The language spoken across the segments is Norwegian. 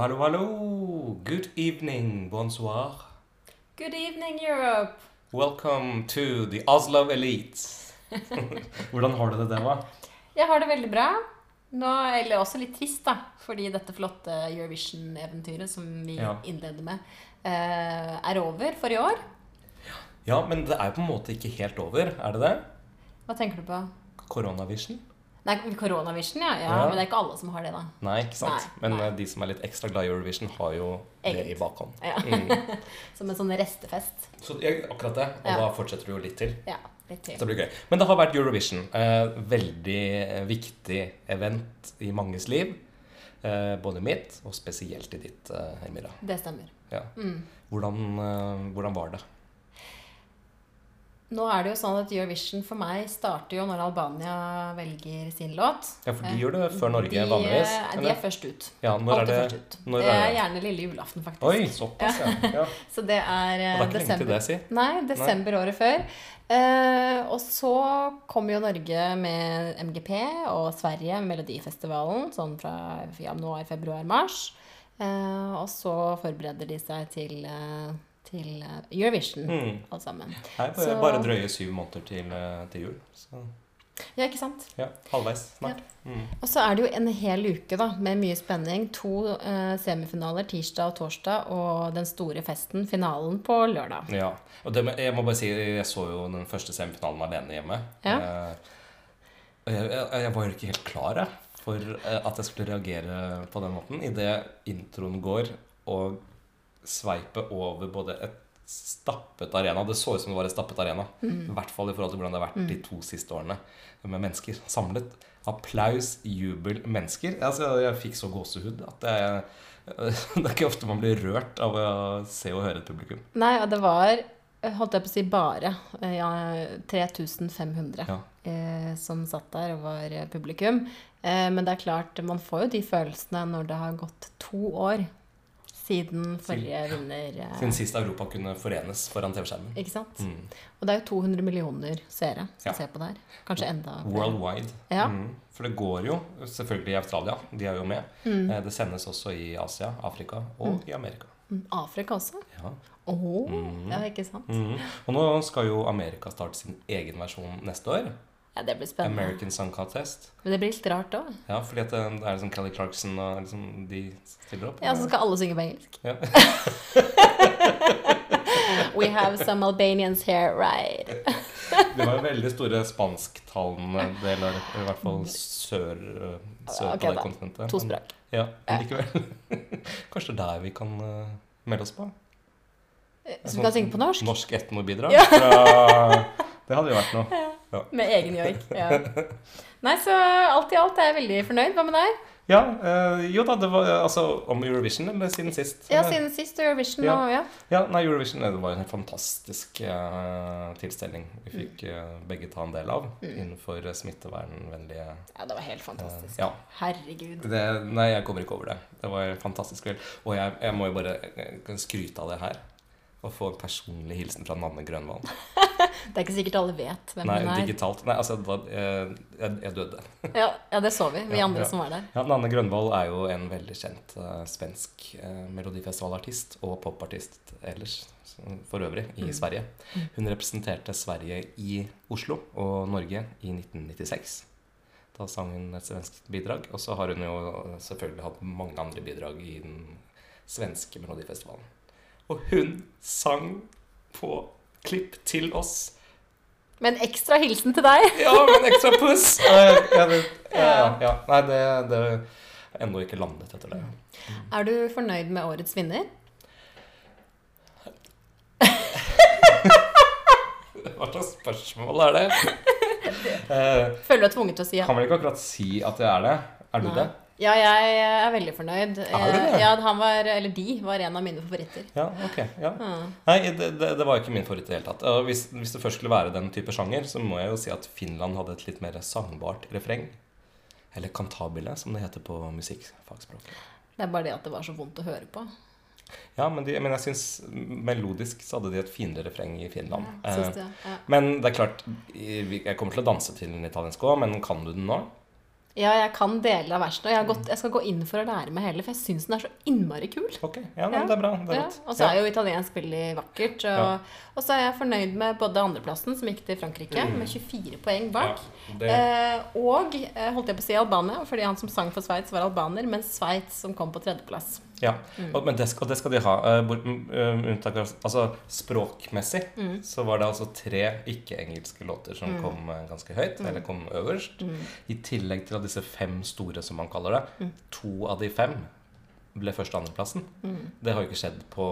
hallo, hallo. Good evening, bonsoir. Good evening, Europe. Welcome to the Oslo Elite. Hvordan har du det, Deva? Jeg har det veldig bra. Nå, eller også litt trist, da. Fordi dette flotte Eurovision-eventyret som vi Ja. innleder med, eh, er over for i år. Ja, men det er jo på en måte ikke helt over, er det det? Hva tenker du på? Koronavision? Nei, koronavision, ja. ja. Ja. Men det er ikke alle som har det, da. Nei, ikke sant? Nei, men nei. eh, de som er litt ekstra glad i Eurovision, har jo det i bakhånd. Ja. Mm. Som en sånn restefest. Så akkurat det. Og Ja. da fortsetter du jo litt til. Ja, litt til. Så det blir gøy. Men det har vært Eurovision. Eh, veldig eh, viktig event i manges liv. Eh, både mitt, og spesielt i ditt, eh, Hermira. Det stemmer. Ja. Mm. Hvordan, eh, hvordan var det? Nå er det jo sånn at Eurovision for meg starter jo når Albania velger sin låt. Ja, for de gjør det før Norge de, vanligvis. Eller? De er først ut. Ja, når er det? først ut. det er er gjerne lille julaften, faktisk. Oi, såpass, ja. ja. Så det er, desember. Det er ikke lenge til det, si. Nei, desember året før. Eh, og så kommer jo Norge med MGP og Sverige med Melodifestivalen sånn fra januar, februar, mars. Eh, og så forbereder de seg til, eh, til eh, Eurovision, Mm. alle sammen. Nei, bare, Så- bare drøye syv måneder til, eh, til jul. Så Ja, ikke sant? ja, halvveis snart. Mm. Og så er det jo en hel uke da, med mye spenning. To eh, semifinaler tirsdag og torsdag, og den store festen, finalen, på lørdag. Ja. Og det, jeg må bare si, jeg så jo den første semifinalen alene hjemme. Ja. Eh, jeg, jeg var jo ikke helt klar jeg, for eh, at jeg skulle reagere på den måten. Idet introen går, og sveipet over både et stappet arena Det så ut som det var et stappet arena. I hvert fall i forhold til hvordan det har vært de to siste årene. Med mennesker samlet. Applaus, jubel, mennesker. Altså, jeg fikk så gåsehud at jeg, det er ikke ofte man blir rørt av å se og høre et publikum. Nei, og det var, holdt jeg på å si, bare eh, ja, 3500 Ja. eh, som satt der og var publikum. Eh, men det er klart, man får jo de følelsene når det har gått to år siden forrige vinner. eh, Siden sist Europa kunne forenes foran TV-skjermen. Ikke sant? Mm. Og det er jo 200 millioner seere som Ja. ser på det her. Kanskje enda flere. Worldwide. Ja. Mm. For det går jo selvfølgelig i Australia. De er jo med. Mm. Eh, Det sendes også i Asia, Afrika og i Amerika. Mm, Afrika også? Ja. Mm. ja, ikke sant? Mm. Og nå skal jo Amerika starte sin egen versjon neste år. Ja, det blir spennende. American Song Contest. Men det blir litt rart òg. Ja, fordi at det det er liksom Kelly Clarkson og liksom de stiller opp. Ja, så skal alle synge på engelsk. Ja. We have some Albanians here, right? Det var veldig store spansktalende deler, i hvert fall sør, sør okay, på det kontinentet. To språk. Ja, men likevel. Kanskje det er der vi kan eh, melde oss på? Så vi kan synge på norsk? Norsk etnobidrag? Ja. Det hadde jo vært noe. Med egen joik. Ja. Nei, så alt i alt er jeg veldig fornøyd. Hva med deg? Ja, øh, jo da, det var eh, altså om Eurovision, eller siden sist? Ja, siden sist Eurovision Ja. og ja. Ja, nei, Eurovision det var en fantastisk uh, tilstelning vi fikk eh, begge ta en del av innenfor eh, smittevernvennlige Ja, det var helt fantastisk. Ja. Herregud. det, Nei, jeg kommer ikke over det. Det var en fantastisk kveld. Og jeg, jeg må jo bare eh, skryte av det her. Og få en personlig hilsen fra Nanne Grønvold. Det er ikke sikkert alle vet hvem Nei, hun er. digitalt. Nei, altså, eh, jeg, jeg døde. Ja, ja, det så vi, vi Ja, andre ja. som var der. Ja, Nanne Grønvoll er jo en veldig kjent uh, svensk uh, melodifestivalartist og popartist ellers for øvrig i Mm. Sverige. Hun representerte Sverige i Oslo og Norge i 1996. Da sang hun et svensk bidrag. Og så har hun jo selvfølgelig hatt mange andre bidrag i den svenske melodifestivalen. Og hun sang på klipp til oss. Med en ekstra hilsen til deg. Ja, med en ekstra puss! Eh, ja, ja, ja. Nei, det, det har ennå ikke landet etter det. Er du fornøyd med årets vinner? Hva slags spørsmål er det? Eh, Føler du deg tvunget til å si ja? kan vel ikke akkurat si at jeg er det? Er du Nei. det? Ja, jeg er veldig fornøyd. Er du det? Ja, han var, eller de var en av mine favoritter. Ja, ok. Ja. Mm. Nei, det, det, det var ikke min favoritt i det hele tatt. Hvis, hvis det først skulle være den type sjanger, så må jeg jo si at Finland hadde et litt mer sangbart refreng. Eller cantabile, som det heter på musikkfagspråket. Det er bare det at det var så vondt å høre på. Ja, men, de, men jeg syns melodisk så hadde de et finere refreng i Finland. Ja, Eh, du? Ja. men det er klart, jeg kommer til å danse til den italienske òg, men kan du den nå? Ja, jeg kan dele av versen. Og jeg, har gått, jeg skal gå inn for å lære meg hele, for jeg syns den er så innmari kul. Ok, ja, men Ja. det er bra. Det er Ja, og så er jo italiensk veldig vakkert. Og, og så er jeg fornøyd med både andreplassen, som gikk til Frankrike, med 24 poeng bak. Det- Eh, og eh, holdt jeg på å si Albania, fordi han som sang for Sveits, var albaner, men Sveits som kom på tredjeplass. Ja, Mm. og, men det skal, det skal de ha. eh, mm, eh, unntak av Altså språkmessig Mm. så var det altså tre ikke-engelske låter som kom eh, ganske høyt, Mm. eller kom øverst. I tillegg til disse fem store, som man kaller det, Mm. to av de fem ble og andreplassen. Det har jo ikke skjedd på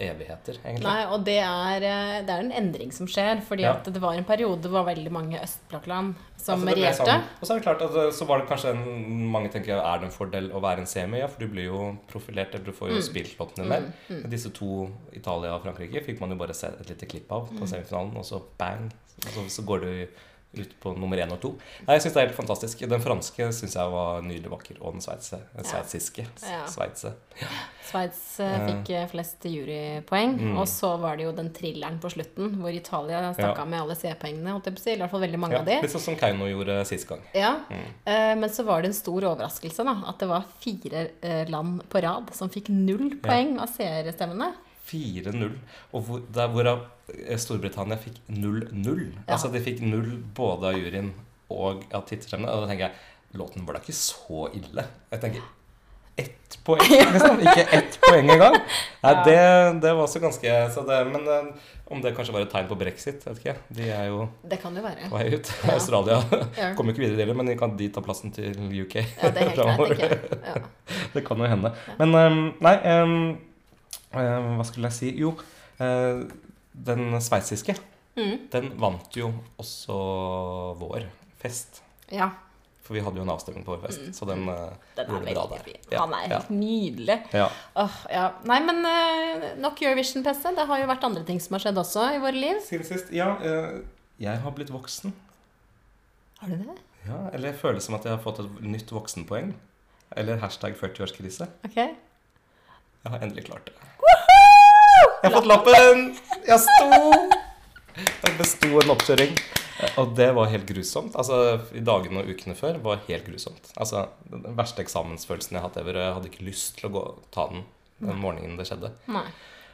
evigheter, egentlig. Nei, og det er, eh, det er en endring som skjer, fordi Ja. at det var en periode hvor veldig mange østblokkland som Altså, regjerte. sånn- og så er det klart at eh, så var det kanskje en, mange tenker er det en fordel å være en semi, ja, for du blir jo profilert, eller du får jo Mm. spilt låtene mer. Men Disse to, Italia og Frankrike, fikk man jo bare se et lite klipp av Mm. på semifinalen, og så bang, og så, så går du ut på nummer én og to. Nei, jeg syns det er helt fantastisk. Den franske syns jeg var nydelig vakker, og den sveitse, sveitsiske. Ja. sveitsiske. Ja. Sveits eh, fikk eh, flest jurypoeng. Mm. Og så var det jo den thrilleren på slutten, hvor Italia stakk Ja. med alle C-poengene. I hvert fall veldig mange av de. litt sånn som Keiino gjorde sist gang. Ja, Mm. eh, Men så var det en stor overraskelse da, at det var fire eh, land på rad som fikk null poeng av seerstemmene. 4-0. Og hvor, der hvorav eh, Storbritannia fikk 0-0. Ja. Altså de fikk null både av juryen og av titterstemmene. Og da tenker jeg låten var da ikke så ille. Jeg tenker ett poeng, liksom. Ikke ett poeng engang. Nei, Ja. det, det var også ganske så det, Men eh, om det kanskje var et tegn på brexit, vet ikke. De er jo Det kan jo være. vei ut. Ja. Australia Ja. kommer ikke videre det, men kan de ta plassen til UK? Ja, det er helt jeg. Ja. Det kan jo hende. Men ehm, nei eh, Hva skulle jeg si? Jo, eh, den sveitsiske, Mm. den vant jo også vår fest. ja. For vi hadde jo en avstemning på vår fest, så den eh, Den gjorde bra der. Ja, Han er ja. helt nydelig. Ja. Åh, ja. Nei, men eh, nok Eurovision-PC. Det har jo vært andre ting som har skjedd også i våre liv. Siden sist Ja, eh, jeg har blitt voksen. Har du det? Ja, eller jeg føler som at jeg har fått et nytt voksenpoeng. Eller hashtag 40-årskrise. Ok. Jeg har endelig klart det. Jeg har fått lappen! Jeg sto! Jeg besto en oppkjøring. Og det var helt grusomt. Altså, I dagene og ukene før var helt grusomt. Altså, Den verste eksamensfølelsen jeg har hatt ever. Jeg hadde ikke lyst til å gå, ta den den morgenen det skjedde. Nei.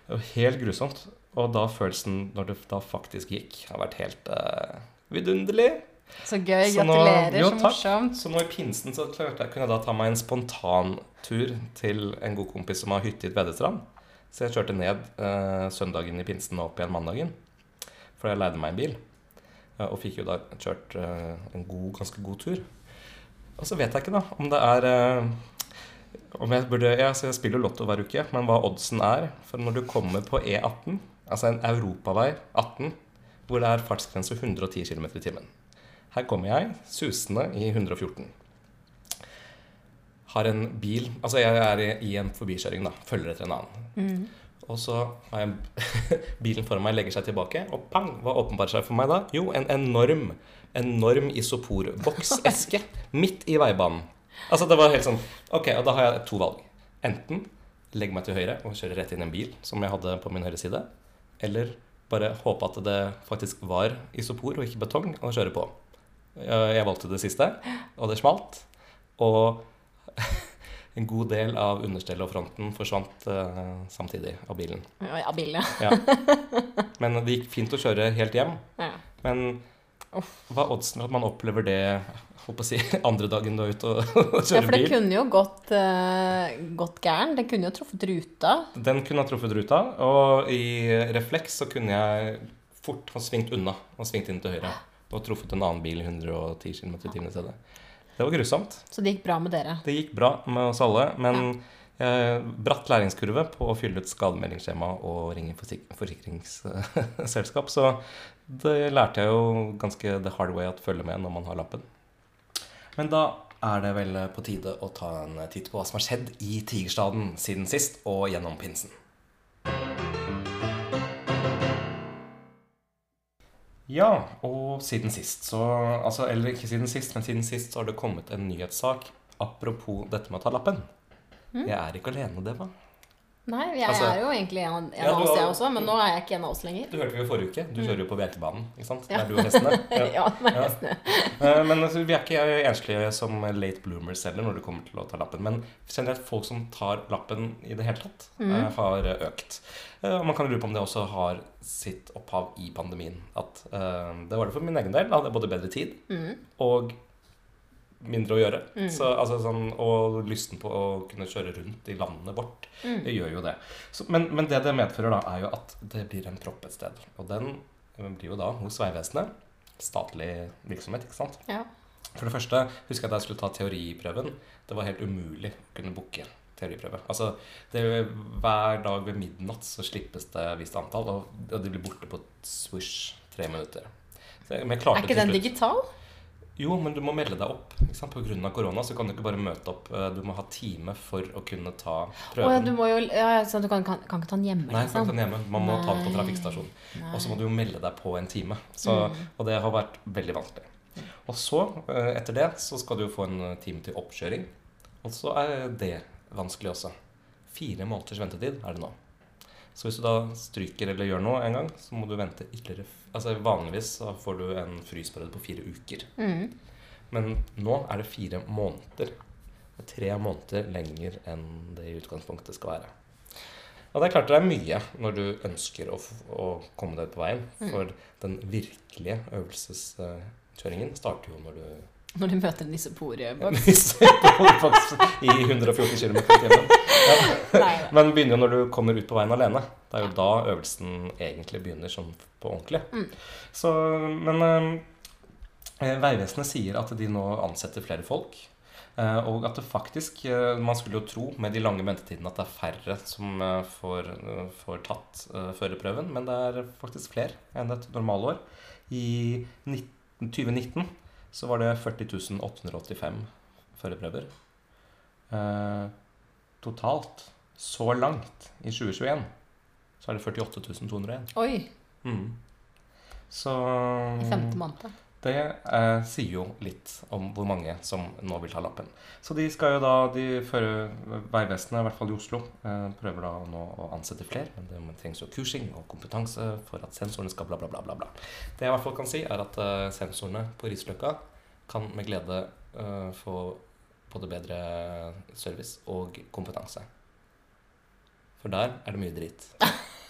Det var helt grusomt. Og da følelsen, når det da faktisk gikk, har vært helt uh, vidunderlig. Så gøy. Så nå- Gratulerer. jo, så morsomt. Så nå i pinsen så klarte jeg, kunne jeg da ta meg en spontantur til en god kompis som har hytte i Tvedestrand. Så jeg kjørte ned eh, søndagen i pinsen og opp igjen mandagen. For jeg leide meg en bil. eh, og fikk jo da kjørt eh, en god, ganske god tur. Og så vet jeg ikke da om det er eh, om jeg burde, ja, Jeg spiller Lotto hver uke, men hva oddsen er For når du kommer på E18, altså en europavei 18, hvor det er fartsgrense 110 km i timen Her kommer jeg susende i 114. Har en bil Altså, jeg er i, en forbikjøring, da. Følger etter en annen. Mm. Og så har jeg bilen foran meg legger seg tilbake, og pang! Hva åpenbarer seg for meg da? Jo, en enorm, enorm isoporbokseske midt i veibanen. Altså, det var helt sånn Ok, og da har jeg to valg. Enten legge meg til høyre og kjøre rett inn i en bil som jeg hadde på min høyre side, eller bare håpe at det faktisk var isopor og ikke betong, og kjøre på. Jeg valgte det siste, og det smalt. Og en god del av understellet og fronten forsvant uh, samtidig av bilen. Ja, ja. Ja. Men det gikk fint å kjøre helt hjem. Ja. Men hva er oddsen for at man opplever det holdt på å si, andre dagen du er ute og, og ja, for det bil? kunne jo gått, uh, gått gæren. Det kunne jo truffet ruta. Den kunne ha truffet ruta, og i refleks så kunne jeg fort ha svingt unna og svingt inn til høyre. Og truffet en annen bil i 110 km i timen i stedet. Det var grusomt. Så det gikk bra med dere. Det gikk bra med oss alle, men eh, bratt læringskurve på å fylle ut skademeldingsskjema og ringe forsik forsikringsselskap. Så det lærte jeg jo ganske the hard way at følge med når man har lappen. Men da er det vel på tide å ta en titt på hva som har skjedd i Tigerstaden siden sist og gjennom pinsen. Ja, og siden sist så altså, Eller ikke siden sist, men siden sist så har det kommet en nyhetssak apropos dette med å ta lappen. Jeg er ikke alene, Deva. Nei, jeg Altså- er jo egentlig en, en Ja, av oss, jeg også, men nå er jeg ikke en av oss lenger. Du hørte vi jo forrige uke. Du kjører jo på Bjerkebanen, ikke sant? Ja. Det er du og hestene. Ja. Ja, Ja. Eh, Men altså, vi er ikke enslige som late bloomers heller når det kommer til å ta lappen. Men generelt folk som tar lappen i det hele tatt, mm. har økt. Eh, Og man kan lure på om det også har sitt opphav i pandemien. At uh, Det var det for min egen del. Da hadde jeg både bedre tid Mm. og mindre å gjøre. Så, altså, sånn, og lysten på å kunne kjøre rundt i landet vårt. Det gjør jo det. Så, men, men det det medfører, da, er jo at det blir en propp et sted. Og den eh, blir jo da hos Vegvesenet. Statlig virksomhet, ikke sant. Ja. For det første husker jeg at jeg skulle ta teoriprøven. Det var helt umulig å kunne booke teoriprøve. Altså, det, hver dag ved midnatt så slippes det et visst antall, og, og de blir borte på swoosh tre minutter. Så Er ikke den digital? jo, men du må melde deg opp. Ikke av korona så kan du ikke bare møte opp. Eh, Du må ha time for å kunne ta Å ja, prøven. du jo ja, ja, så du kan, kan, kan ikke ta den hjemme, Nei, du kan liksom? ikke ta den hjemme. Man må ta den på Nei. trafikkstasjonen. Og så må du jo melde deg på en time. Så, Mm. Og det har vært veldig vanskelig. Og så, eh, etter det, så skal du jo få en eh, time til oppkjøring. Og så er det vanskelig også. Fire måneders ventetid er det nå. Så hvis du da stryker eller gjør noe en gang, så må du vente ytterligere Altså Vanligvis så får du en frysperiode på fire uker. Mm. Men nå er det fire måneder. Det er tre måneder lenger enn det i utgangspunktet skal være. Og det er klart det er mye når du ønsker å, å komme deg på veien. For den virkelige øvelseskjøringen starter jo når du Når du møter en nisseporeboks. i 114 km i timen. Nei, Men begynner jo når du kommer ut på veien alene. Det er jo da øvelsen egentlig begynner sånn på ordentlig. Så, men eh, Vegvesenet sier at de nå ansetter flere folk. Eh, og at det faktisk eh, Man skulle jo tro med de lange ventetidene at det er færre som eh, får, eh, får tatt eh, førerprøven, men det er faktisk flere enn et normalår. I 19, 2019 så var det 40 885 førerprøver. Eh, totalt, så langt, i 2021, så er det 48.201. Oi, Mm. Så i femte måned. Det eh, sier jo litt om hvor mange som nå vil ta lappen. Så de skal jo da, de fører Vegvesenet, i hvert fall i Oslo, eh, prøver da nå å ansette flere. Men det trengs jo kursing og kompetanse for at sensorene skal bla, bla, bla. bla, bla. Det jeg i hvert fall kan si, er at eh, sensorene på Risløkka kan med glede eh, få både bedre service og kompetanse. For der er det mye dritt.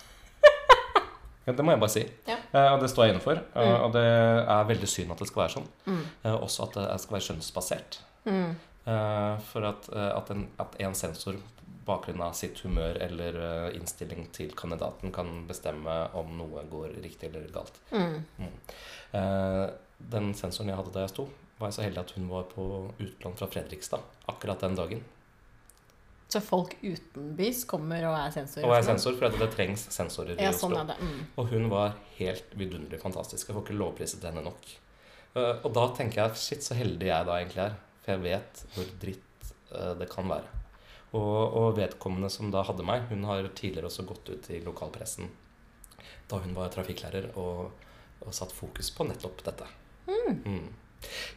Ja, det må jeg bare si. Ja. Eh, og det står jeg inne for. Eh, Mm. Og det er veldig synd at det skal være sånn. Mm. Eh, også at det skal være skjønnsbasert. Mm. For at, at, en, at en sensor bakgrunn av sitt humør eller innstilling til kandidaten kan bestemme om noe går riktig eller galt. Mm. Eh, den sensoren jeg hadde da jeg sto, var jeg så heldig at hun var på utlån fra Fredrikstad akkurat den dagen. Så folk utenbys kommer og er sensorer? Og er sensor, for det trengs sensorer i Ja, Oslo. sånn. Mm. Og hun var helt vidunderlig fantastisk. Jeg får ikke lovpriset henne nok. Eh, og da tenker jeg shit, så heldig jeg da egentlig er. For jeg vet hvor dritt eh, det kan være. Og, og vedkommende som da hadde meg, hun har tidligere også gått ut i lokalpressen da hun var trafikklærer og, og satt fokus på nettopp dette. Mm.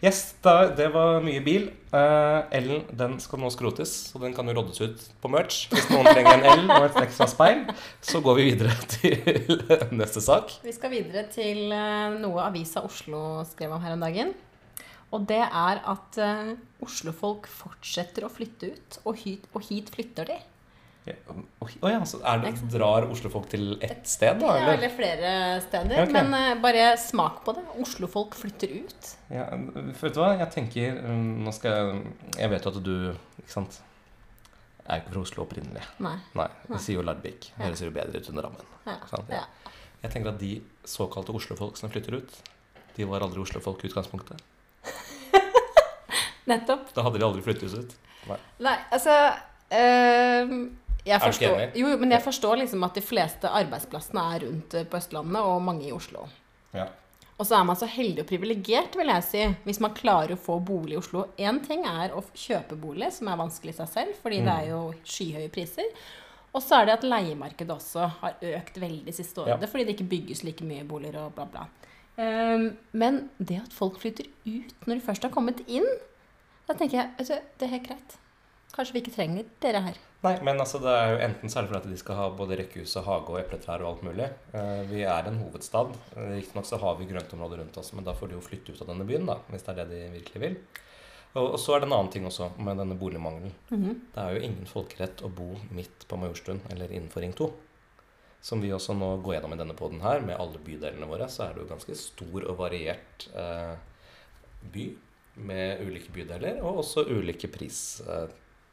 Yes, da, det var mye bil. Uh, L-en den skal nå skrotes, så den kan jo roddes ut på merch. Hvis noen trenger en L og et ekstra speil, så går vi videre til neste sak. Vi skal videre til eh, noe Avisa Oslo skrev om her om dagen. Og det er at eh, Oslofolk fortsetter å flytte ut, og hit, og hit flytter de. Ja, Oh, ja, så det, drar Oslofolk til ett sted, da? Ja, Eller? eller flere steder. Ja, okay. Men uh, bare smak på det. Oslofolk flytter ut. Ja, vet du hva, jeg tenker um, Nå skal jeg Jeg vet jo at du Ikke sant? Jeg er ikke fra Oslo opprinnelig. Nei. Nei, Nei. jeg sier jo Larvik. Høres jo bedre ut under rammen. Ja. Jeg tenker at de såkalte Oslofolk som flytter ut, de var aldri Oslofolk i utgangspunktet. Nettopp. Da hadde de aldri flyttet ut. Nei, altså ehm, jeg Er du ikke forstår, enig? jo, men jeg forstår liksom at de fleste arbeidsplassene er rundt eh, på Østlandet, og mange i Oslo. Ja. Og så er man så heldig og privilegert, vil jeg si, hvis man klarer å få bolig i Oslo. Én ting er å kjøpe bolig, som er vanskelig i seg selv, fordi det er jo skyhøye priser. Og så er det at leiemarkedet også har økt veldig siste året, Ja. fordi det ikke bygges like mye boliger og bla, bla. Um, men det at folk flytter ut når de først har kommet inn, da tenker jeg altså, det er helt greit. Kanskje vi ikke trenger dere her. Nei, men altså det er jo enten særlig fordi de skal ha både rekkehus og hage og epletrær og alt mulig. Eh, vi er en hovedstad. Eh, Riktignok så har vi grøntområder rundt oss, men da får de jo flytte ut av denne byen, da, hvis det er det de virkelig vil. Og, så er det en annen ting også med denne boligmangelen. Mhm. Det er jo ingen folkerett å bo midt på Majorstuen eller innenfor Ring 2. Som vi også nå går gjennom i denne poden her, med alle bydelene våre, så er det jo ganske stor og variert eh, by med ulike bydeler, og også ulike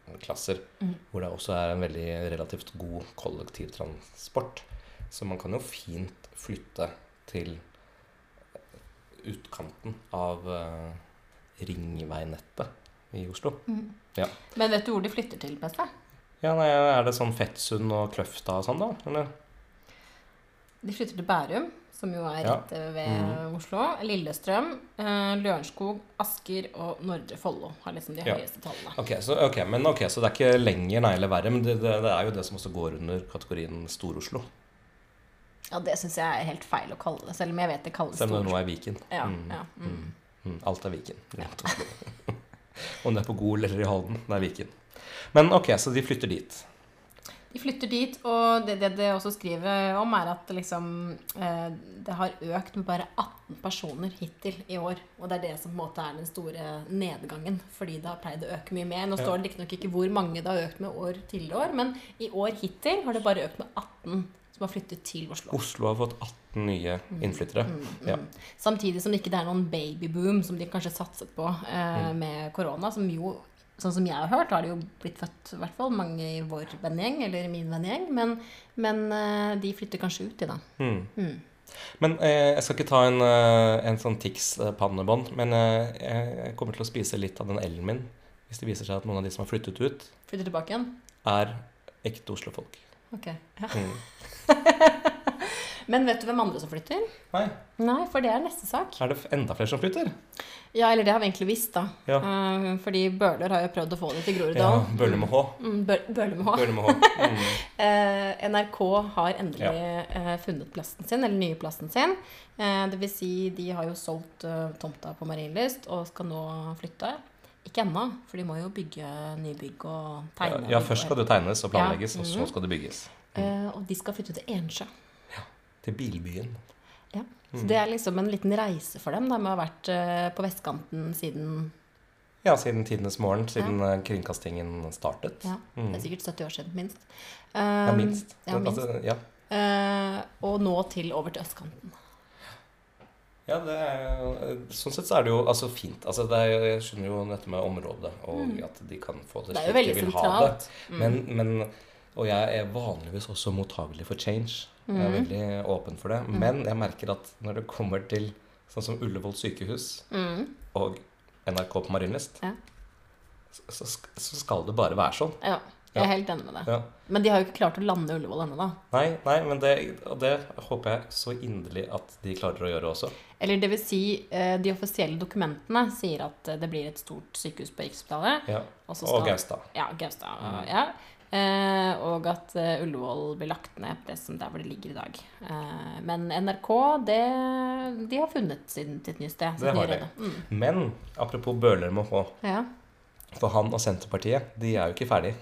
prisklasser. mm. Hvor det også er en veldig relativt god kollektivtransport. Så man kan jo fint flytte til utkanten av uh, ringveinettet i Oslo. Mm. Ja. Men vet du hvor de flytter til, Beste? Ja, nei, Er det sånn Fettsund og Kløfta og sånn, da? Eller? De flytter til Bærum, som jo er rett eh, ved mm. Oslo. Lillestrøm, eh, Lørenskog, Asker og Nordre Follo har liksom de Ja. høyeste tallene. Ok, så, okay, men ok, så det er ikke lenger, nei, eller verre. Men det, det, det er jo det som også går under kategorien Stor-Oslo. Ja, det syns jeg er helt feil å kalle det, selv om jeg vet det kalles Selv om det nå er Viken. Ja, Mm, ja, mm. mm, mm, alt er Viken. Om det er på Gol eller i Halden, det er Viken. Men ok, så de flytter dit. De flytter dit, og det, det det også skriver om, er at liksom, eh, det har økt med bare 18 personer hittil i år. Og det er det som på en måte er den store nedgangen, fordi det har pleid å øke mye mer. Nå Ja. står det riktignok ikke hvor mange det har økt med år tidligere år, men i år hittil har det bare økt med 18 som har flyttet til Oslo. Oslo har fått 18 nye innflyttere. Mm, mm, mm. Samtidig som det ikke er noen babyboom som de kanskje satset på eh, Mm. med korona, som jo Sånn som jeg har hørt, har det jo blitt født i hvert fall mange i vår vennegjeng, eller i min vennegjeng, men, men eh, de flytter kanskje ut, de, da. Mm. Mm. Men eh, jeg skal ikke ta en, eh, en sånn Tix-pannebånd, men eh, jeg kommer til å spise litt av den elen min hvis det viser seg at noen av de som har flyttet ut, Flytter tilbake igjen? er ekte Oslo-folk. Ok. Ja. Mm. Men vet du hvem andre som flytter? Nei. Nei, for det er neste sak. Er det enda flere som flytter? Ja, eller det har vi egentlig visst, da. Ja. Eh, fordi Bøhler har jo prøvd å få det til Ja, Groruddalen. Bøhler med H. Mm, Bøhler med H. Bøhler med H. Mm. Eh, NRK har endelig eh, funnet plassen sin, eller nye plassen sin. Det vil si, de har jo solgt tomta på Marienlyst og skal nå flytte. Ikke ennå, for de må jo bygge nybygg og tegne. ja, først skal det tegnes og planlegges, Ja, og så mhm. skal det bygges. eh, Og de skal flytte til Ensjø. Til bilbyen. Ja. Så det er liksom en liten reise for dem. De har vært eh, på vestkanten siden Ja, siden tidenes morgen, siden ja. kringkastingen startet. ja, Mm. det er sikkert 70 år siden, minst. Ja, Um, minst. Ja, minst. Altså, ja. Uh, og nå til over til østkanten. Ja, det er, sånn sett så er det jo altså, fint. Altså, det er, jeg skjønner jo dette med området, og Mm. at de kan få det Det slik de vil ha det. sentralt. Mm. Men, men, og jeg er vanligvis også mottagelig for change. Jeg er Mhm. veldig åpen for det. Men jeg merker at når det kommer til sånn som Ullevål sykehus Mm. og NRK på Marienlyst, Ja. så, så skal det bare være sånn. Ja, jeg er helt enig med deg. Ja. Men de har jo ikke klart å lande Ullevål ennå, da. Nei, nei, men det, og det håper jeg så inderlig at de klarer å gjøre også. Eller det vil si, eh, de offisielle dokumentene sier at eh, det blir et stort sykehus på Rikshospitalet. Ja. Og Og Gaustad. Ja, Gaustad. Mm. Ja. Eh, og at eh, Ullevål blir lagt ned på det som der hvor det ligger i dag. Eh, men NRK, det, de har funnet sin, sitt nye sted. Det har de. Mm. Men apropos Bøhler med H. Ja. For han og Senterpartiet, de er jo ikke ferdig.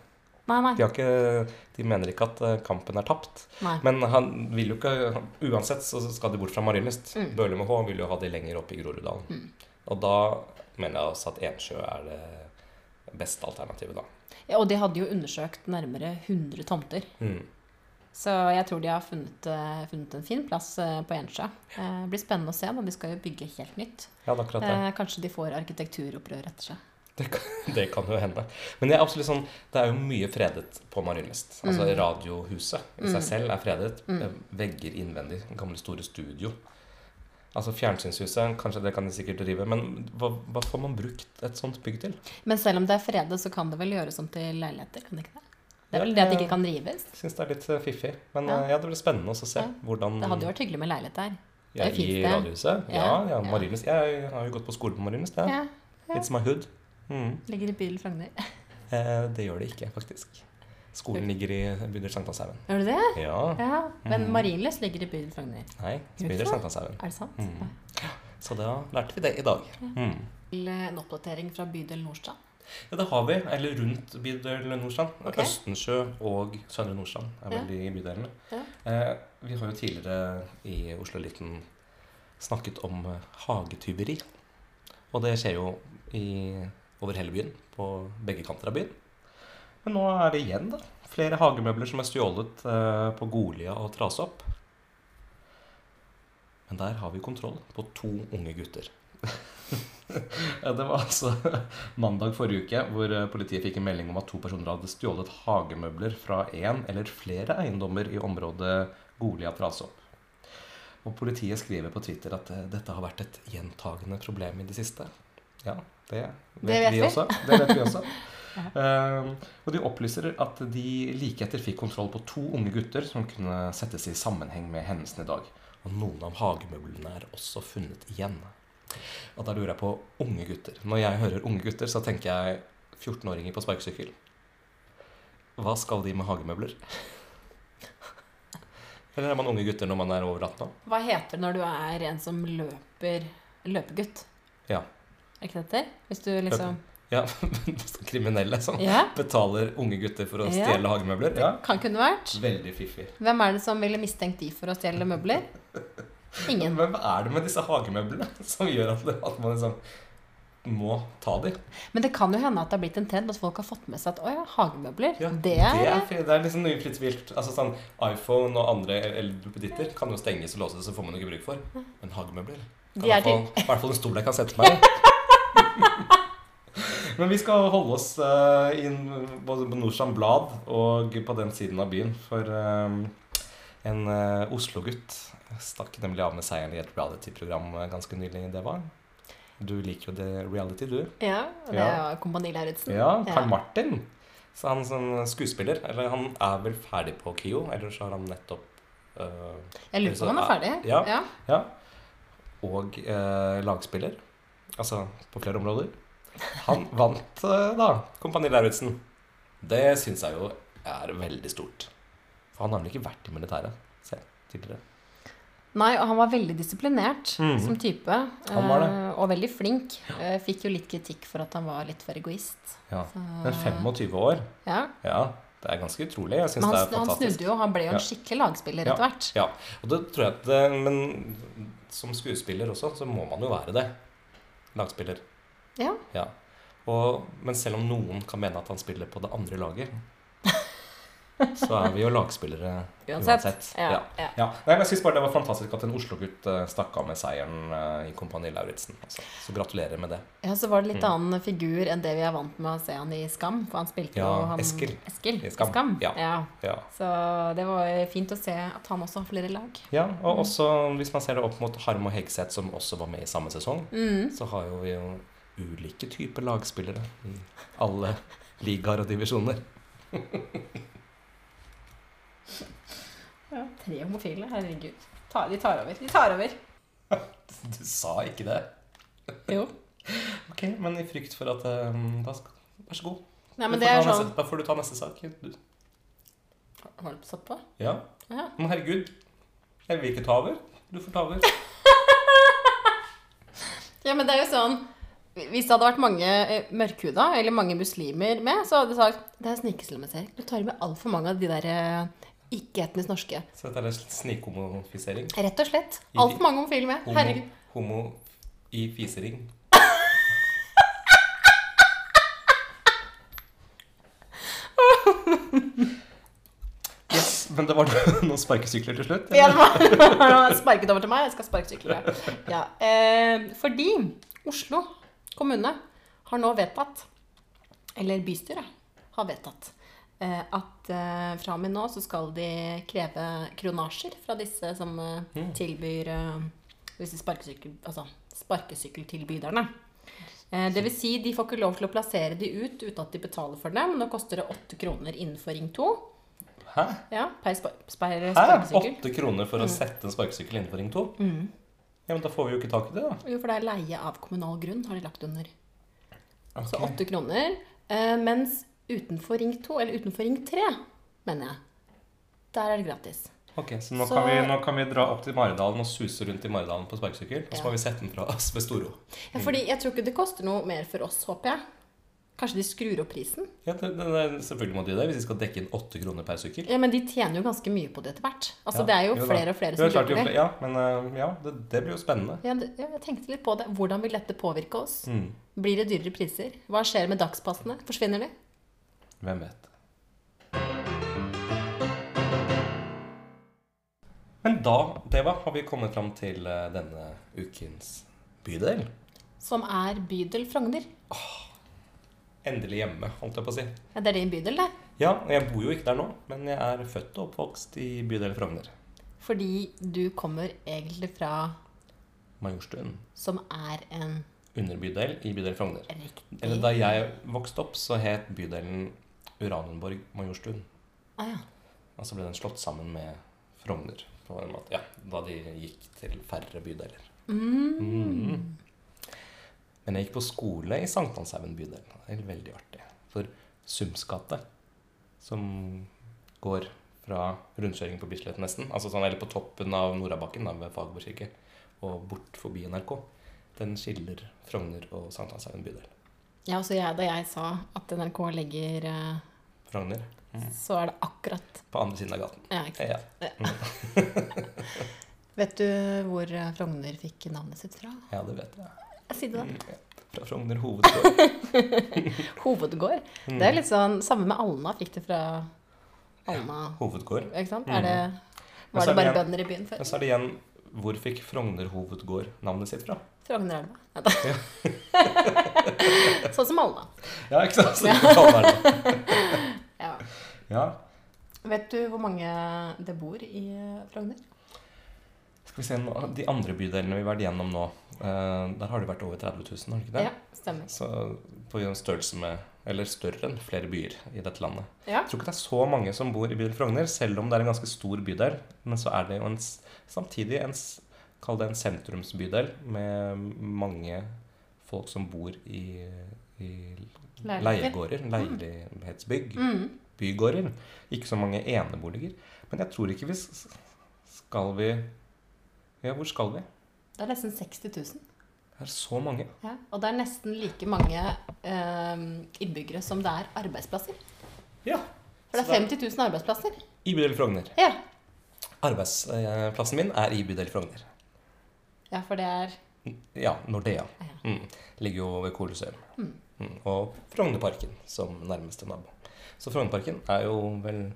Nei, nei. De, har ikke, de mener ikke at eh, kampen er tapt. nei. Men han vil jo ikke Uansett så skal de bort fra Marienlyst. Mm. Bøhler med H vil jo ha de lenger oppe i Groruddalen. Mm. Og da mener jeg også at Ensjø er det beste alternativet, da. Ja, og de hadde jo undersøkt nærmere 100 tomter. Mm. Så jeg tror de har funnet, eh, funnet en fin plass eh, på Ensjø. Eh, Det blir spennende å se. Men De skal jo bygge helt nytt. Ja, det akkurat det. Kanskje de får arkitekturopprør etter seg. Det kan, det kan jo hende. Men det er absolutt sånn Det er jo mye fredet på Marienlyst. Altså Mm. Radiohuset i seg Mm. selv er fredet. Mm. Vegger innvendig. Gamle, store studio. Altså Fjernsynshuset, kanskje det kan de sikkert drive, men hva, hva får man brukt et sånt bygg til? Men selv om det er fredet, så kan det vel gjøres om til leiligheter? Kan det ikke det? Det er vel det at det ikke kan rives? Jeg syns det er litt eh, fiffig. Men Ja. eh, ja, det blir spennende å se Ja. hvordan Det hadde jo vært hyggelig med leilighet der. ja, I. Radiohuset? Ja, Ja. Marienlyst. Jeg har jo gått på skole på Marienlyst. Ja. It's my hood. Mm. Ligger i bydel Frogner. Eh, det gjør det ikke, faktisk. Skolen ligger i bydel Sankthanshaugen. Gjør du det? Ja. Ja. Men Mm. Marienlyst ligger i bydel Frogner. Nei, bydel Hvorfor? Sankthanshaugen. Er det sant? Mm. Så da lærte vi det i dag. Mm. Til En oppdatering fra bydel Nordstrand. Ja, det har vi. Eller rundt bydel Nordstrand. Okay. Østensjø og Søndre Nordstrand er veldig vel de bydelene. Ja. Eh, vi har jo tidligere i Oslo Liten snakket om eh, hagetyveri. Og det skjer jo i, over hele byen, på begge kanter av byen. Men nå er det igjen da, flere hagemøbler som er stjålet eh, på Golia og Trasopp. Men der har vi kontroll på to unge gutter. Det var altså mandag forrige uke hvor eh, politiet fikk en melding om at to personer hadde stjålet hagemøbler fra én eller flere eiendommer i området Golia-Trasopp. Og politiet skriver på Twitter at eh, dette har vært et gjentagende problem i det siste. Ja, det vet, Det vet vi vi. også. Det vet vi også. Eh, og de opplyser at de like etter fikk kontroll på to unge gutter som kunne settes i sammenheng med hendelsen i dag. Og noen av hagemøblene er også funnet igjen. Og da lurer jeg på unge gutter. Når jeg hører unge gutter, så tenker jeg 14-åringer på sparkesykkel. Hva skal de med hagemøbler? Eller er man unge gutter når man er over 18 år? Hva heter det når du er en som løper løpegutt? Ja. Er ikke det det heter? Hvis du liksom Ja, Kriminelle som Ja, betaler unge gutter for å stjele hagemøbler. Ja. kan kunne vært. Veldig fiffig. Hvem er det som ville mistenkt de for å stjele møbler? Ingen. Hvem er det med disse hagemøblene som gjør at, det, at man liksom må ta dem? Men det kan jo hende at det har blitt en trend at folk har fått med seg at å ja, hagemøbler, Ja, det er det er, det er liksom noe fritt vilt. Altså sånn, iPhone og andre eldrepeditter kan jo stenges og låses, så får man ikke bruk for. Men hagemøbler kan i hvert fall en stol jeg kan sette meg i. Men vi skal holde oss uh, inn både på Norsan Blad og på den siden av byen. For um, en uh, Oslo-gutt stakk nemlig av med seieren i et reality-program ganske nylig. Det var Du liker jo det reality, du. Ja, det Ja. er Kompani Lauritzen. Ja, Karl Ja. Martin. Så han som skuespiller Eller han er vel ferdig på KIO, eller så har han nettopp uh, Jeg lurer på om han er ferdig. Ja. ja. Ja. Og uh, lagspiller. Altså på flere områder. Han vant øh, da Kompani Lauritzen. Det syns jeg jo er veldig stort. For han har vel ikke vært i militæret selv tidligere. Nei, og han var veldig disiplinert Mhm. som type. Han var det. eh, Og veldig flink. Ja. Fikk jo litt kritikk for at han var litt for egoist. Ja. Så- Men 25 år, Ja. ja, det er ganske utrolig. Jeg synes han, det han, fantastisk. han snudde jo. Han ble jo en Ja. skikkelig lagspiller etter hvert. Ja, og det tror jeg at Men som skuespiller også, så må man jo være det. Lagspiller. Ja. Ja. Og, men selv om noen kan mene at han spiller på det andre laget, så er vi jo lagspillere Uansett. uansett. Ja, Ja. ja. Nei, men jeg synes bare det var fantastisk at en Oslo-gutt eh, stakk av med seieren eh, i Kompani Lauritzen. Altså. Så gratulerer med det. Ja, så var det litt Mm. annen figur enn det vi er vant med å se han i Skam. For han spilte Ja, jo han Eskil. Eskil I Skam. Ja. ja. Ja. Så det var fint å se at han også har flere lag. ja, Mm. Og også hvis man ser det opp mot Harm og Hegseth, som også var med i samme sesong, Mm. så har jo vi jo ulike typer lagspillere i alle ligaer og divisjoner. Ja, tre homofile. Herregud. Ta, de tar over. De tar over. Du sa ikke det. Jo. Ok, men i frykt for at um, da skal, Vær så god. Nei, men Du det er sånn neste, Da får du ta neste sak. Du, Har du satt på? ja. Ja. Men herregud, jeg vil ikke ta over. Du får ta over. Ja, men det er jo sånn Hvis det hadde vært mange eh, mørkhuda, eller mange muslimer med, så hadde de sagt det er snikislamisering. Du tar med altfor mange av de der eh, ikke-etnisk norske. Så dette er snikhomofisering. Rett og slett. Altfor mange homofile med. Homo, Herregud. homo i fisering. Yes, men det var noen sparkesykler til slutt? Ja, det var- noen sparket over til meg. Jeg skal sparkesykle. Ja. Eh, fordi Oslo kommune har nå vedtatt, eller bystyret har vedtatt, eh, at eh, fra og med nå så skal de kreve kronasjer fra disse som eh, Mm. tilbyr disse sparkesykkel, altså sparkesykkeltilbyderne. Det vil si, de får ikke lov til å plassere de ut uten at de betaler for det, men nå koster det åtte kroner innenfor Ring 2 Hæ? ja, per, spa, Hæ? sparkesykkel. Åtte kroner for å sette en sparkesykkel innenfor Ring 2? Mm. Ja, men da får vi jo ikke tak i det, da. Jo, for det er leie av kommunal grunn, har de lagt under. Så Ok. åtte kroner. Eh, mens utenfor Ring 2, eller utenfor Ring 3, mener jeg, der er det gratis. Ok, Så nå, Så- Kan vi, nå kan vi dra opp til Maridalen og suse rundt i Maridalen på sparkesykkel. Og så Ja. må vi sette den fra oss ved Storo. Ja, fordi jeg tror ikke det koster noe mer for oss, håper jeg. Kanskje de skrur opp prisen? Ja, det, det, det, selvfølgelig må de det, hvis de skal dekke inn åtte kroner per sykkel. Ja, Men de tjener jo ganske mye på det etter hvert. Altså, Ja, Det er jo jo flere og flere som flere- det. Ja, men eh, ja, det, det blir jo spennende. Ja, det- jeg tenkte litt på det. Hvordan vil dette påvirke oss? Mm. Blir det dyrere priser? Hva skjer med dagspassene? Forsvinner de? Hvem vet. Men da, Deva, har vi kommet fram til eh, denne ukens bydel. Som er bydel Frogner. Endelig hjemme, holdt jeg på å si. Ja, det er din bydel, det. Ja, og jeg bor jo ikke der nå, men jeg er født og oppvokst i bydel Frogner. Fordi du kommer egentlig fra Majorstuen. som er en Underbydel i bydel Frogner. riktig Eller da jeg vokste opp, så het bydelen Uranienborg Majorstuen. ah, ja. Og så ble den slått sammen med Frogner. På en måte. Ja, da de gikk til færre bydeler. Mm. Men jeg gikk på skole i Sankthanshaugen bydel. Det er veldig artig. For Sums gate, som går fra rundkjøringen på Bislett nesten, altså sånn, eller på toppen av Norabakken ved Fagerborg kirke, og bort forbi NRK, den skiller Frogner og Sankthanshaugen bydel. ja, også jeg, da jeg sa at NRK legger eh, Frogner Så er det akkurat på andre siden av gaten. Ja, ikke sant. Ja, Vet du hvor eh, Frogner fikk navnet sitt fra? ja det vet jeg. Sier det da. Mm. Fra Frogner hovedgård. Hovedgård. Mm. Det er litt sånn Samme med Alna. Fikk det fra Alna. Hovedgård. Ikke sant? Mm. Er det, var det bare bønder i byen Men før? så er det igjen Hvor fikk Frogner hovedgård navnet sitt fra? Frognerelva. Neida. sånn som Alna. Ja, ikke sant? Så det kan være det. Ja. Ja. Vet du hvor mange det bor i eh, Frogner? Skal vi se nå, De andre bydelene vi har vært gjennom nå, eh, der har det vært over 30 000, har det ikke det? Ja, stemmer. Så på størrelse med Eller større enn flere byer i dette landet. Ja. Jeg tror ikke det er så mange som bor i bydel Frogner, selv om det er en ganske stor bydel. Men så er det jo en, samtidig en Kall det en sentrumsbydel med mange folk som bor i, i leiegårder, leilighetsbygg, Mm. bygårder. Ikke så mange eneboliger. Men jeg tror ikke vi Skal vi Ja, hvor skal vi? Det er nesten 60 000. Det er så mange. Ja. Og det er nesten like mange eh, innbyggere som det er arbeidsplasser. Ja. For det er 50 000 arbeidsplasser. I bydel Frogner. Ja. Arbeidsplassen min er i bydel Frogner. ja, for det er Ja, Nordea. Ja. Mm. Ligger jo ved Colosseum. Mm. Mm. Og Frognerparken som nærmeste nabo. Så Frognerparken er jo vel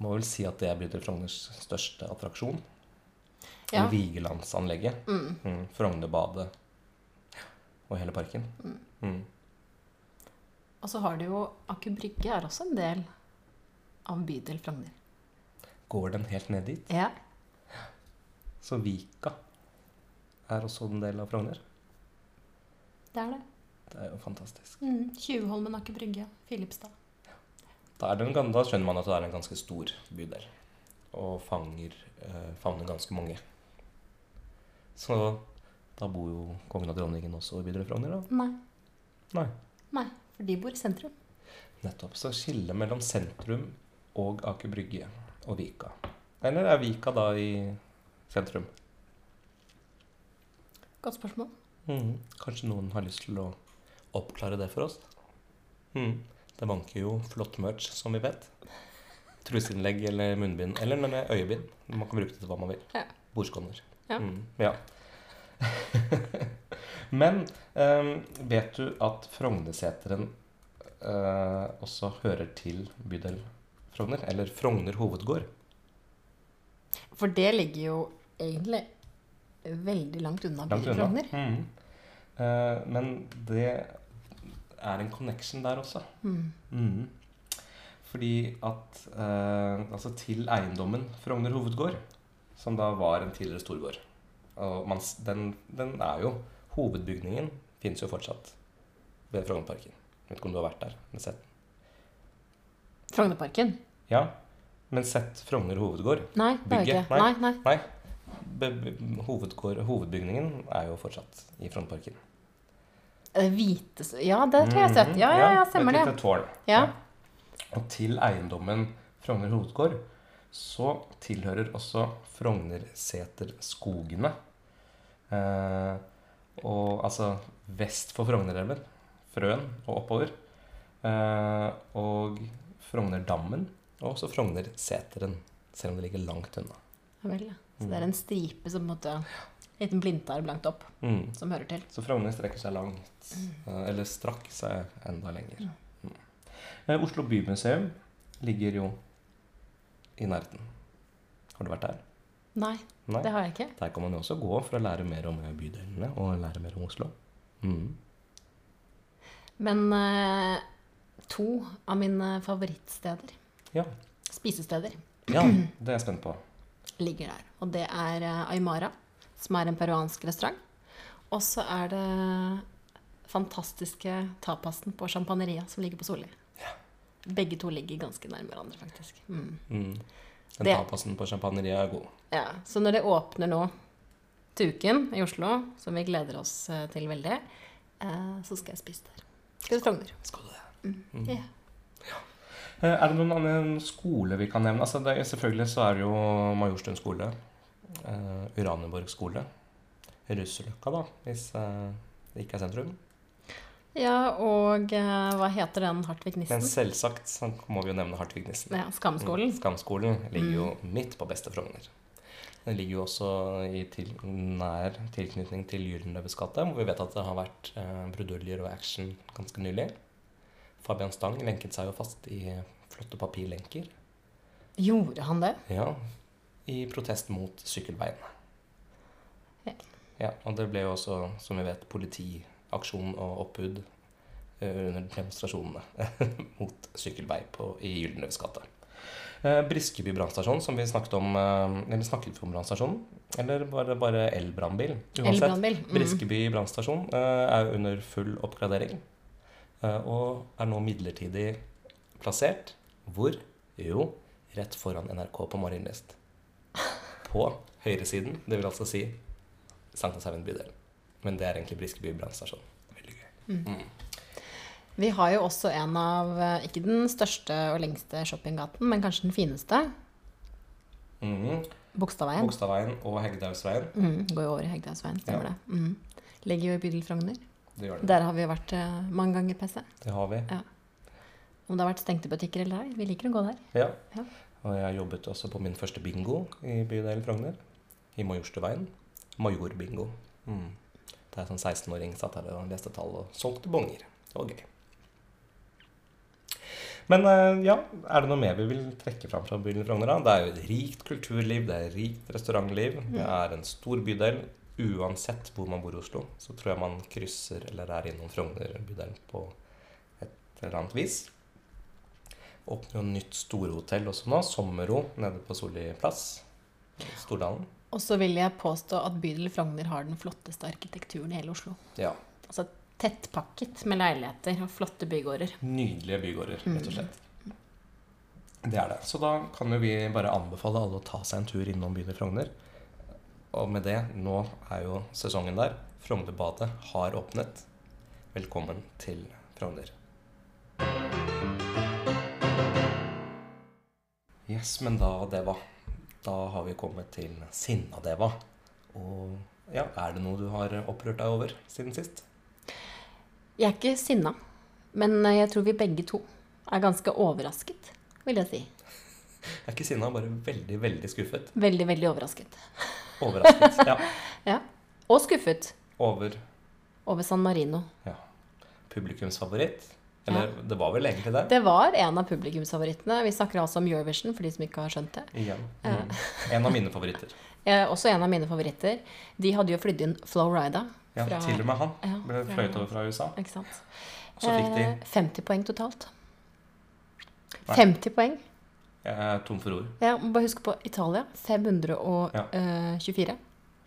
Må vel si at det er bydel Frogners største attraksjon. Ja. Vigelandsanlegget. Mm. Mm. Frognerbadet. Og hele parken. Mm. Mm. Og så har du jo Aker Brygge er også en del av bydel Frogner. Går den helt ned dit? Ja. Så Vika er også en del av Frogner. Det er det. Det er jo fantastisk. Mm. Tjuvholmen, Aker Brygge, Filipstad. Da, er det da skjønner man at det er en ganske stor bydel. Og fanger, eh, favner ganske mange. Så da bor jo kongen og dronningen også i bydel Frogner, da? Nei. Nei. Nei, for de bor i sentrum. Nettopp. Så skillet mellom sentrum og Aker Brygge og Vika. Eller er Vika da i sentrum? Godt spørsmål. Mm. Kanskje noen har lyst til å oppklare det for oss? Mm. Det vanker jo flott merch, som vi vet. Truseinnlegg eller munnbind. Eller med øyebind. Man kan bruke det til hva man vil. Ja. Bordskåner. Ja. Mhm. ja. Men um, vet du at Frognerseteren uh, også hører til bydel Frogner? Eller Frogner hovedgård? For det ligger jo egentlig veldig langt unna bydel. Frogner. Mm. Uh, men det er en connection der også. Mm. Mm. Fordi at uh, Altså til eiendommen Frogner hovedgård, som da var en tidligere storgård Og man, den, den er jo Hovedbygningen finnes jo fortsatt ved Frognerparken. Vet ikke om du har vært der? Men sett. Frognerparken? Ja, men sett Frogner hovedgård. Nei, det ikke. Nei, nei. Nei. Be, be, hovedgård, hovedbygningen er jo fortsatt i Frognerparken. Hvite Ja, det tror jeg jeg har sett. Ja, ja, ja, stemmer Et det. lite tårn. Ja. Og til eiendommen Frogner hovedgård så tilhører også Frognerseterskogene. Eh, og altså vest for Frognerelven, Frøen og oppover, Eh, og Frogner-dammen. Og også Frogner-seteren, selv om det ligger langt unna. Ja vel, ja. Så det er en stripe som på en måte En liten blindtarm langt opp Mm. som hører til. Så Frogner strekker seg langt. eh, Eller strakk seg enda lenger. Mm. Eh, Oslo bymuseum ligger jo i nærheten. Har du vært der? Nei, Nei? det har jeg ikke. Der kan man jo også gå for å lære mer om bydelene og lære mer om Oslo. Mm. Men eh, to av mine favorittsteder, Ja. spisesteder, ja, det er jeg spent på. ligger der. Og det er eh, Aymara, som er en peruansk restaurant. Og så er det fantastiske tapasen på Champagneria, som ligger på Solli. Begge to ligger ganske nærme hverandre, faktisk. Mm. Mm. Den Det- tapasen på champagneriet er god. Ja, Så når det åpner nå til uken i Oslo, som vi gleder oss eh, til veldig, eh, så skal jeg spise der. Skal Spise Frogner. Skal du det? Mm. Ja. Eh, Er det noen annen skole vi kan nevne? Altså, det, selvfølgelig så er det jo Majorstuen skole. Uh, Uranienborg skole. Russeløkka, da, hvis uh, det ikke er sentrum. Ja, og eh, hva heter den Hartvig Men Nissen? selvsagt så må vi jo nevne Hartvig Nissen. Ja, Skamskolen. Mm, Skamskolen ligger jo midt på beste Frogner. Den ligger jo også i til, nær tilknytning til Gyldenløves gate, hvor vi vet at det har vært eh, bruduljer og action ganske nylig. Fabian Stang lenket seg jo fast i flotte papirlenker. Gjorde han det? Ja, i protest mot sykkelveien. Ja. Ja, og det ble jo også, som vi vet, politiaksjon og oppbud eh, under demonstrasjonene mot sykkelvei på, i Gyldenløves gate. Eh, Briskeby brannstasjon, som vi snakket om eh, Eller snakket vi om brannstasjonen? Eller var det bare elbrannbil? Uansett, El Mm. Briskeby brannstasjon er under full oppgradering. og er nå midlertidig plassert. Hvor? Jo, rett foran NRK på Marienlyst. På høyresiden. Det vil altså si Sankthanshaugen bydel. Men det er egentlig Briskeby brannstasjon. Veldig gøy. Mm. Vi har jo også en av, eh, ikke den største og lengste shoppinggaten, men kanskje den fineste. Mhm. Bogstadveien. Bogstadveien og Hegdehaugsveien. Mm, går jo over i Hegdehaugsveien, stemmer Ja. det. Mm. Ligger jo i bydel Frogner. Det det. Der har vi vært eh, mange ganger, PC. Det har vi. Ja. Om det har vært stengte butikker eller ei. Vi liker å gå der. Ja. Ja. Og jeg jobbet også på min første bingo i bydelen Frogner. I Majorstuveien. Majorbingo. Mm. Der som 16-åring satt her og leste tall og solgte bonger. Det var gøy. Men eh, ja, er det noe mer vi vil trekke fram fra byen Frogner? da? Det er jo et rikt kulturliv, det er et rikt restaurantliv. Det er en stor bydel. Uansett hvor man bor i Oslo, så tror jeg man krysser eller er innom Frogner-bydelen på et eller annet vis. Åpner jo nytt storhotell også nå. Sommerro nede på Solli plass. Stordalen. Og så vil jeg påstå at bydel Frogner har den flotteste arkitekturen i hele Oslo. Ja. Altså tettpakket med leiligheter og flotte bygårder. Nydelige bygårder, rett og slett. Det er det. Så da kan jo vi bare anbefale alle å ta seg en tur innom bydel Frogner. Og med det, nå er jo sesongen der. Frognerbadet har åpnet. Velkommen til Frogner. Yes, men da, Deva. Da har vi kommet til Sinna-Deva. Og ja, er det noe du har opprørt deg over siden sist? Jeg er ikke sinna, men jeg tror vi begge to er ganske overrasket, vil jeg si. Jeg er ikke sinna, bare veldig, veldig skuffet. Veldig, veldig overrasket. Overrasket. Ja. Ja. Og skuffet Over over San Marino. ja. publikumsfavoritt. Eller det var vel egentlig det. Det var en av publikumsfavorittene. Vi snakker altså om Eurovision, for de som ikke har skjønt det. Igjen. Mm. En av mine favoritter. Eh, også en av mine favoritter. De hadde jo flydd inn Flowrida. Ja, fra- Til og med han Ja, ble fløyet over fra USA. Ikke sant? Så fikk de Eh, 50 poeng totalt. Nei. 50 poeng. Jeg er tom for ord. Ja, bare huske på Italia. 524.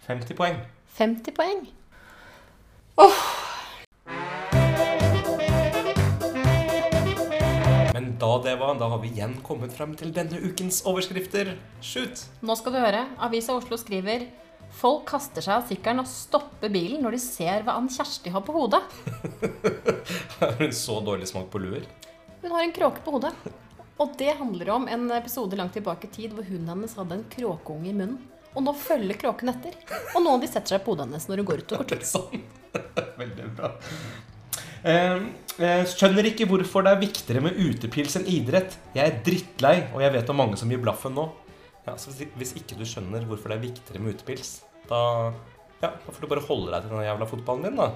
50 poeng. 50 poeng. Men da det var, da har vi igjen kommet frem til denne ukens overskrifter. Shoot! Nå skal du høre. Avisa Oslo skriver Folk kaster seg av sykkelen og stopper bilen når de ser hva Ann Kjersti har på hodet. Har hun så dårlig smak på luer? Hun har en kråke på hodet. Og det handler om en episode langt tilbake i tid hvor hunden hennes hadde en kråkeunge i munnen. Og nå følger kråken etter. Og noen av de setter seg på hodet hennes når hun går ut og går det sånn? Veldig bra. Eh, eh, skjønner ikke hvorfor det er viktigere med utepils enn idrett. Jeg er drittlei, og jeg vet om mange som gir blaffen nå. Ja, så hvis ikke du skjønner hvorfor det er viktigere med utepils, da, ja, da får du bare holde deg til den jævla fotballen din, da.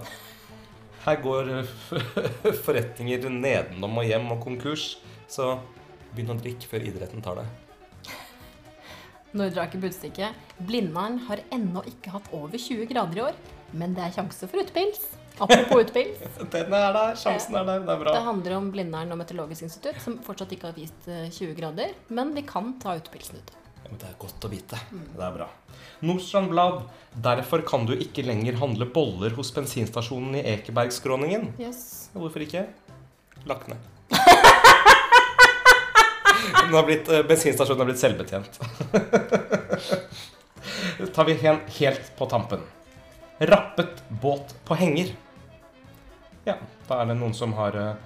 Her går eh, forretninger nedenom og hjem og konkurs, så begynn å drikke før idretten tar deg. Nordre Aker Budstikke. Blindern har ennå ikke hatt over 20 grader i år, men det er sjanse for utepils. Apropos utepils. Den er der, sjansen er der. Det er bra. Det handler om Blindern og Meteorologisk institutt, som fortsatt ikke har vist eh, 20 grader. Men vi kan ta utepilsen ut. Ja, men det er godt å vite. Det er bra. Nordstrand Blad. Derfor kan du ikke lenger handle boller hos bensinstasjonen i Ekebergskråningen. Yes. Hvorfor ikke? Lagt ned. Blitt, eh, bensinstasjonen har blitt selvbetjent. tar vi helt på tampen. Rappet båt på henger. Ja, da er det noen som har eh,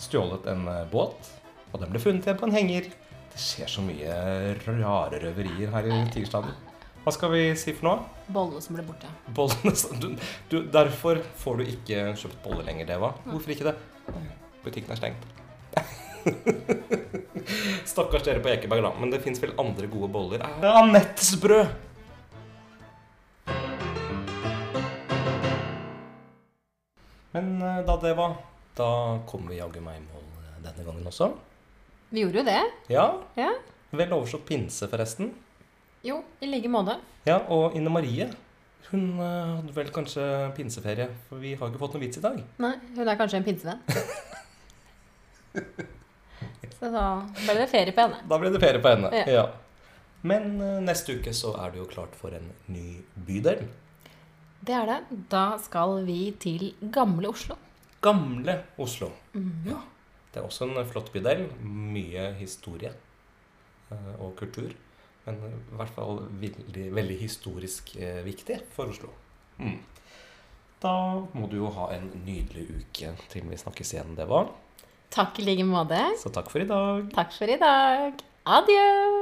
stjålet en eh, båt, og den ble funnet igjen på en henger. Det skjer så mye rare røverier her i Tigerstaden. Hva skal vi si for noe? Bollene som ble borte. Bollene du, du, Derfor får du ikke kjøpt boller lenger, Deva. Hvorfor ikke det? Butikken er stengt. Stakkars dere på Ekeberg, da. Men det fins vel andre gode boller? Er Anettes brød! Men da det var, da kommer vi jaggu meg i mål eh, denne gangen også. Vi gjorde jo det. Ja, Ja. vel overstått pinse, forresten. Jo, i like måte. Ja, og Ine Marie hun eh, hadde vel kanskje pinseferie, for vi har ikke fått noen vits i dag. Nei, hun er kanskje en pinsevenn. Så da ble det ferie på henne. Da ble det ferie på henne. Ja. Ja. Men eh, neste uke så er det jo klart for en ny bydel. Det er det. Da skal vi til gamle Oslo. Gamle Oslo. Ja. Det er også en flott bydel. Mye historie eh, og kultur. Men i hvert fall veldig, veldig historisk eh, viktig for Oslo. Mm. Da må du jo ha en nydelig uke til vi snakkes igjen, det var. Takk i like måte. Så takk for i dag. Takk for i dag. Adjø.